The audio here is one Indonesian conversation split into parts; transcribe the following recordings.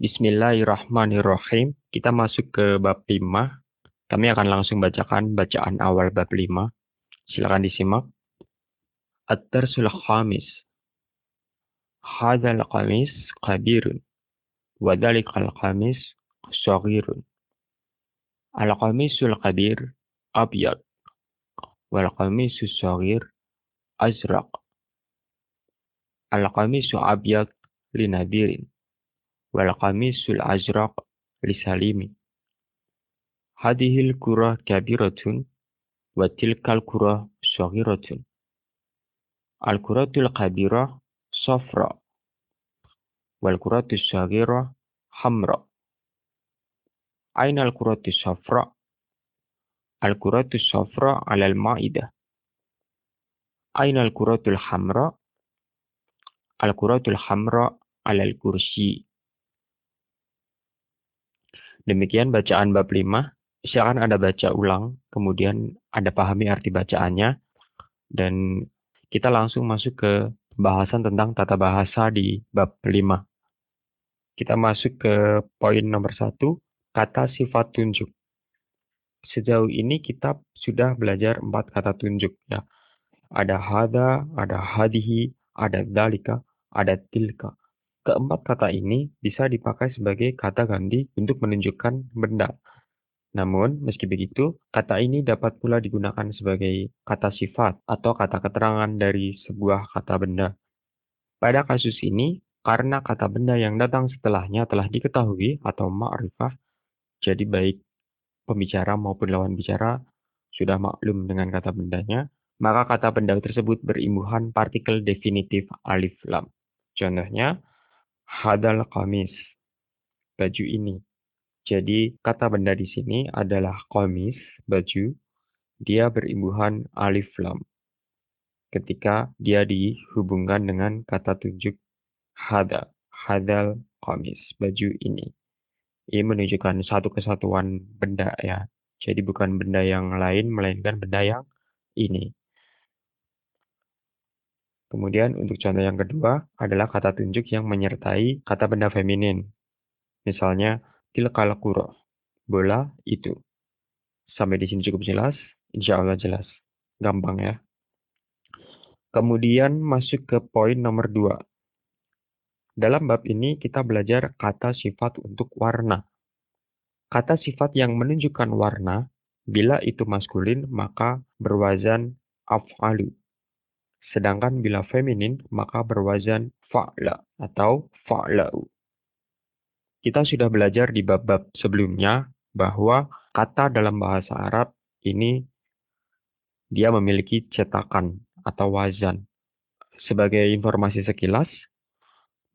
Bismillahirrahmanirrahim. Kita masuk ke bab 5. Kami akan langsung bacakan bacaan awal bab 5. Silakan disimak. At-Tarsul Khamis. Hadzal qamis kabirun. Wa dhalikal qamis saghirun. Al-qamisul kabir abyad. Wal qamisul saghir azraq. Al-qamisu abyad linabirin والقميص الأزرق لسليم. هذه الكرة كبيرة وتلك الكرة صغيرة. الكرة الكبيرة صفراء والكرة الصغيرة حمراء. أين الكرة الصفراء؟ الكرة الصفراء على المائدة. أين الكرة الحمراء؟ الكرة الحمراء على الكرسي. Demikian bacaan bab 5. Silakan Anda baca ulang, kemudian Anda pahami arti bacaannya, dan kita langsung masuk ke pembahasan tentang tata bahasa di bab 5. Kita masuk ke poin nomor satu, kata sifat tunjuk. Sejauh ini kita sudah belajar empat kata tunjuk ya. Ada hada, ada hadihi, ada dalika, ada tilka. Keempat kata ini bisa dipakai sebagai kata ganti untuk menunjukkan benda. Namun, meski begitu, kata ini dapat pula digunakan sebagai kata sifat atau kata keterangan dari sebuah kata benda. Pada kasus ini, karena kata benda yang datang setelahnya telah diketahui atau ma'rifah, jadi baik pembicara maupun lawan bicara sudah maklum dengan kata bendanya, maka kata benda tersebut berimbuhan partikel definitif alif lam. Contohnya, hadal kamis. Baju ini. Jadi kata benda di sini adalah kamis, baju. Dia berimbuhan alif lam. Ketika dia dihubungkan dengan kata tunjuk hada, hadal kamis, baju ini. Ini menunjukkan satu kesatuan benda ya. Jadi bukan benda yang lain, melainkan benda yang ini. Kemudian untuk contoh yang kedua adalah kata tunjuk yang menyertai kata benda feminin. Misalnya, tilkal kuro, bola itu. Sampai di sini cukup jelas? Insya Allah jelas. Gampang ya. Kemudian masuk ke poin nomor dua. Dalam bab ini kita belajar kata sifat untuk warna. Kata sifat yang menunjukkan warna, bila itu maskulin maka berwazan af'alu. Sedangkan bila feminin, maka berwazan fa'la atau fa'la'u. Kita sudah belajar di bab-bab sebelumnya bahwa kata dalam bahasa Arab ini dia memiliki cetakan atau wazan. Sebagai informasi sekilas,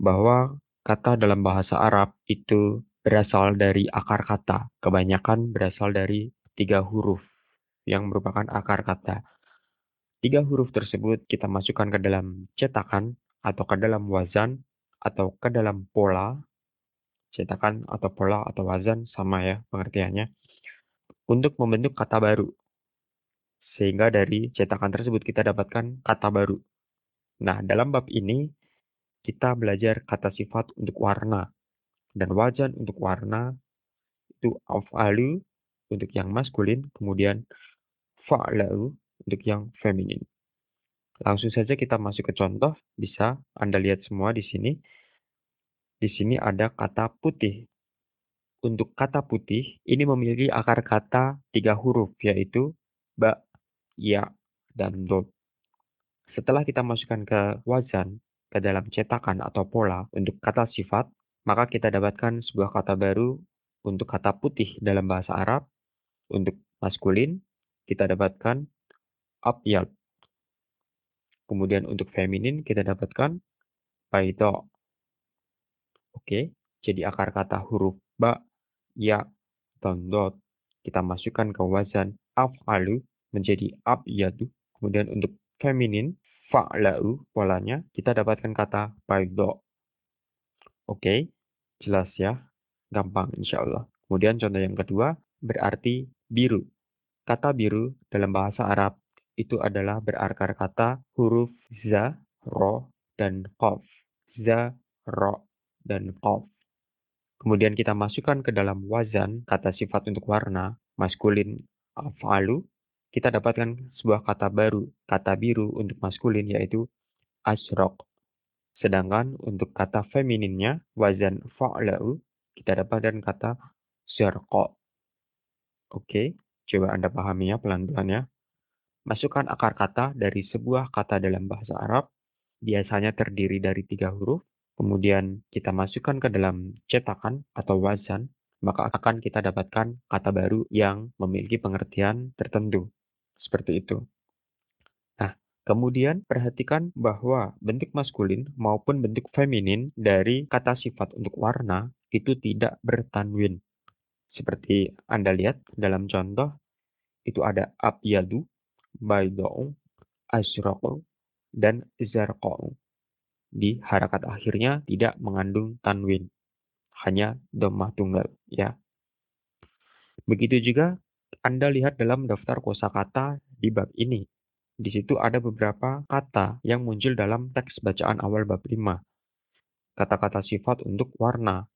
bahwa kata dalam bahasa Arab itu berasal dari akar kata. Kebanyakan berasal dari tiga huruf yang merupakan akar kata. Tiga huruf tersebut kita masukkan ke dalam cetakan atau ke dalam wazan atau ke dalam pola. Cetakan atau pola atau wazan sama ya pengertiannya. Untuk membentuk kata baru. Sehingga dari cetakan tersebut kita dapatkan kata baru. Nah, dalam bab ini kita belajar kata sifat untuk warna. Dan wazan untuk warna itu af'alu untuk yang maskulin, kemudian fa'la'u untuk yang feminin. Langsung saja kita masuk ke contoh, bisa Anda lihat semua di sini. Di sini ada kata putih. Untuk kata putih, ini memiliki akar kata tiga huruf, yaitu ba, ya, dan dot. Setelah kita masukkan ke wazan, ke dalam cetakan atau pola untuk kata sifat, maka kita dapatkan sebuah kata baru untuk kata putih dalam bahasa Arab. Untuk maskulin, kita dapatkan abyad. Kemudian untuk feminin kita dapatkan baito. Oke, jadi akar kata huruf ba, ya, dan dot kita masukkan ke wazan af'alu menjadi abyadu. Kemudian untuk feminin fa'la'u polanya kita dapatkan kata baido. Oke, jelas ya. Gampang insya Allah. Kemudian contoh yang kedua berarti biru. Kata biru dalam bahasa Arab itu adalah berakar kata huruf za, ro, dan qaf. Za, ro, dan qaf. kemudian kita masukkan ke dalam wazan kata sifat untuk warna, maskulin af'alu, kita dapatkan sebuah kata baru, kata biru untuk maskulin yaitu asrok. Sedangkan untuk kata femininnya, wazan fa'la'u, kita dapatkan kata zerko. Oke, coba Anda pahami ya pelan-pelan ya. Masukkan akar kata dari sebuah kata dalam bahasa Arab, biasanya terdiri dari tiga huruf, kemudian kita masukkan ke dalam cetakan atau wazan, maka akan kita dapatkan kata baru yang memiliki pengertian tertentu. Seperti itu. Nah, kemudian perhatikan bahwa bentuk maskulin maupun bentuk feminin dari kata sifat untuk warna itu tidak bertanwin. Seperti Anda lihat dalam contoh, itu ada abyadu, bayda'u, asyraqu, dan zarqa'u. Di harakat akhirnya tidak mengandung tanwin, hanya domah tunggal ya. Begitu juga anda lihat dalam daftar kosakata di bab ini. Di situ ada beberapa kata yang muncul dalam teks bacaan awal bab 5. Kata-kata sifat untuk warna.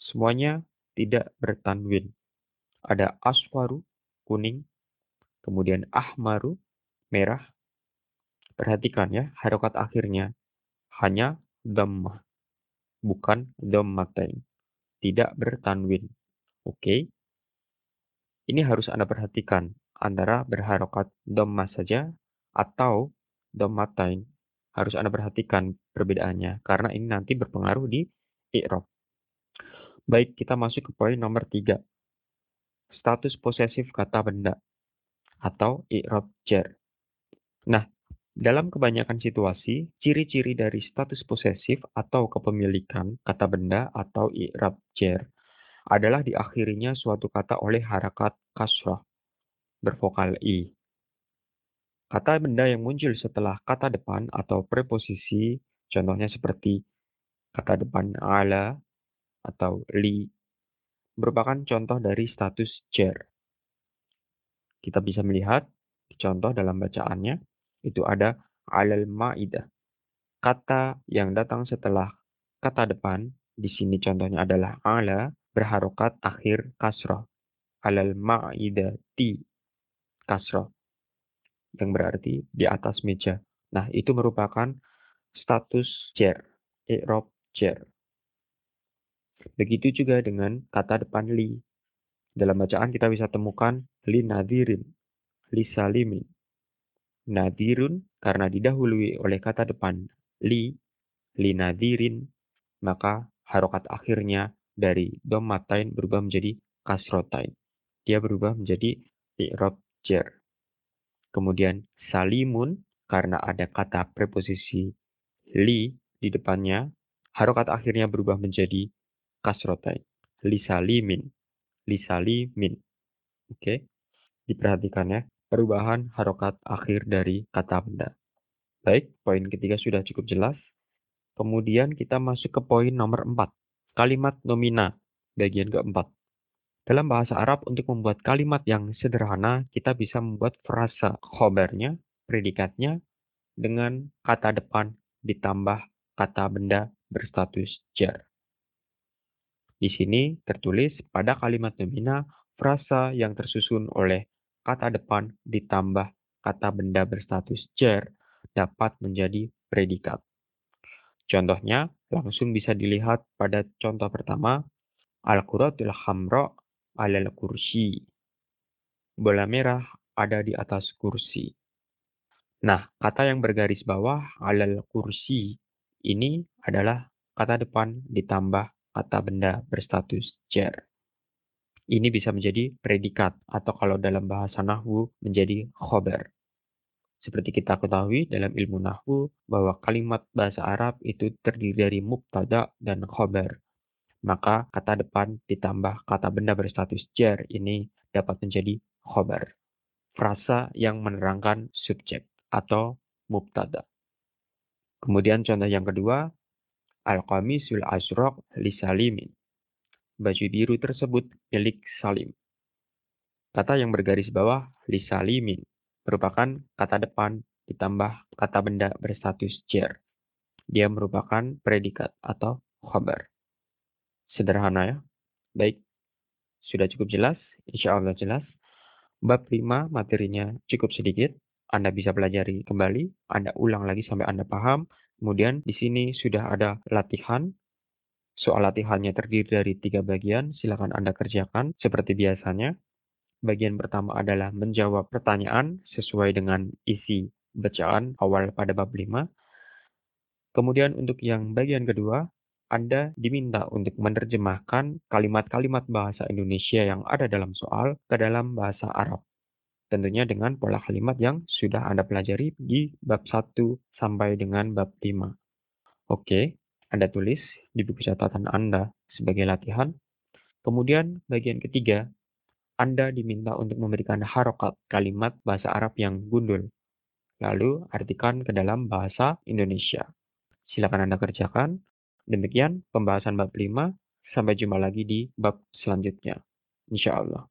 Semuanya tidak bertanwin. Ada aswaru, kuning. Kemudian ahmaru, merah. Perhatikan ya, harokat akhirnya. Hanya dhammah. Bukan dhammatain. Tidak bertanwin. Oke. Okay? Ini harus Anda perhatikan antara berharokat dhamma saja atau dhammatain. Harus Anda perhatikan perbedaannya karena ini nanti berpengaruh di i'rab. Baik, kita masuk ke poin nomor tiga. Status posesif kata benda atau i'rab jar. Nah, dalam kebanyakan situasi, ciri-ciri dari status posesif atau kepemilikan kata benda atau i'rab jar adalah diakhirinya suatu kata oleh harakat kasrah bervokal i. Kata benda yang muncul setelah kata depan atau preposisi, contohnya seperti kata depan ala atau li, merupakan contoh dari status jar. Kita bisa melihat contoh dalam bacaannya, itu ada alal ma'idah. Kata yang datang setelah kata depan, di sini contohnya adalah ala, berharokat akhir kasroh. Alal ma'idati kasroh. Yang berarti di atas meja. Nah, itu merupakan status jar. I'rob jar. Begitu juga dengan kata depan li. Dalam bacaan kita bisa temukan li nadirin, li salimin. Nadirun karena didahului oleh kata depan li, li nadirin, maka harokat akhirnya dari dommatain berubah menjadi kasrotain. Dia berubah menjadi i'rab jar. Kemudian salimun karena ada kata preposisi li di depannya, harokat akhirnya berubah menjadi kasrotain. Li salimin. Li salimin. Oke. Okay. Diperhatikan ya, perubahan harokat akhir dari kata benda. Baik, poin ketiga sudah cukup jelas. Kemudian kita masuk ke poin nomor 4. Kalimat nomina, bagian keempat. Dalam bahasa Arab, untuk membuat kalimat yang sederhana, kita bisa membuat frasa khobarnya, predikatnya, dengan kata depan ditambah kata benda berstatus jar. Di sini tertulis pada kalimat nomina, frasa yang tersusun oleh kata depan ditambah kata benda berstatus jar dapat menjadi predikat. Contohnya, langsung bisa dilihat pada contoh pertama, Al-Quratul Hamra alal kursi. Bola merah ada di atas kursi. Nah, kata yang bergaris bawah alal kursi ini adalah kata depan ditambah kata benda berstatus jar. Ini bisa menjadi predikat atau kalau dalam bahasa Nahwu menjadi khobar. Seperti kita ketahui dalam ilmu nahwu bahwa kalimat bahasa Arab itu terdiri dari mubtada dan khobar. Maka kata depan ditambah kata benda berstatus jar ini dapat menjadi khobar. Frasa yang menerangkan subjek atau mubtada. Kemudian contoh yang kedua, Al-Qamisul Asraq li Salimin. Baju biru tersebut milik Salim. Kata yang bergaris bawah li Salimin merupakan kata depan ditambah kata benda berstatus jar. Dia merupakan predikat atau khabar. Sederhana ya. Baik, sudah cukup jelas? Insya Allah jelas. Bab 5 materinya cukup sedikit. Anda bisa pelajari kembali, Anda ulang lagi sampai Anda paham. Kemudian di sini sudah ada latihan. Soal latihannya terdiri dari tiga bagian. Silakan Anda kerjakan seperti biasanya. Bagian pertama adalah menjawab pertanyaan sesuai dengan isi bacaan awal pada bab 5. Kemudian untuk yang bagian kedua, anda diminta untuk menerjemahkan kalimat-kalimat bahasa Indonesia yang ada dalam soal ke dalam bahasa Arab. Tentunya dengan pola kalimat yang sudah Anda pelajari di bab 1 sampai dengan bab 5. Oke, Anda tulis di buku catatan Anda sebagai latihan. Kemudian bagian ketiga, Anda diminta untuk memberikan harokat kalimat bahasa Arab yang gundul. Lalu artikan ke dalam bahasa Indonesia. Silakan Anda kerjakan. Demikian pembahasan bab 5. Sampai jumpa lagi di bab selanjutnya. Insya Allah.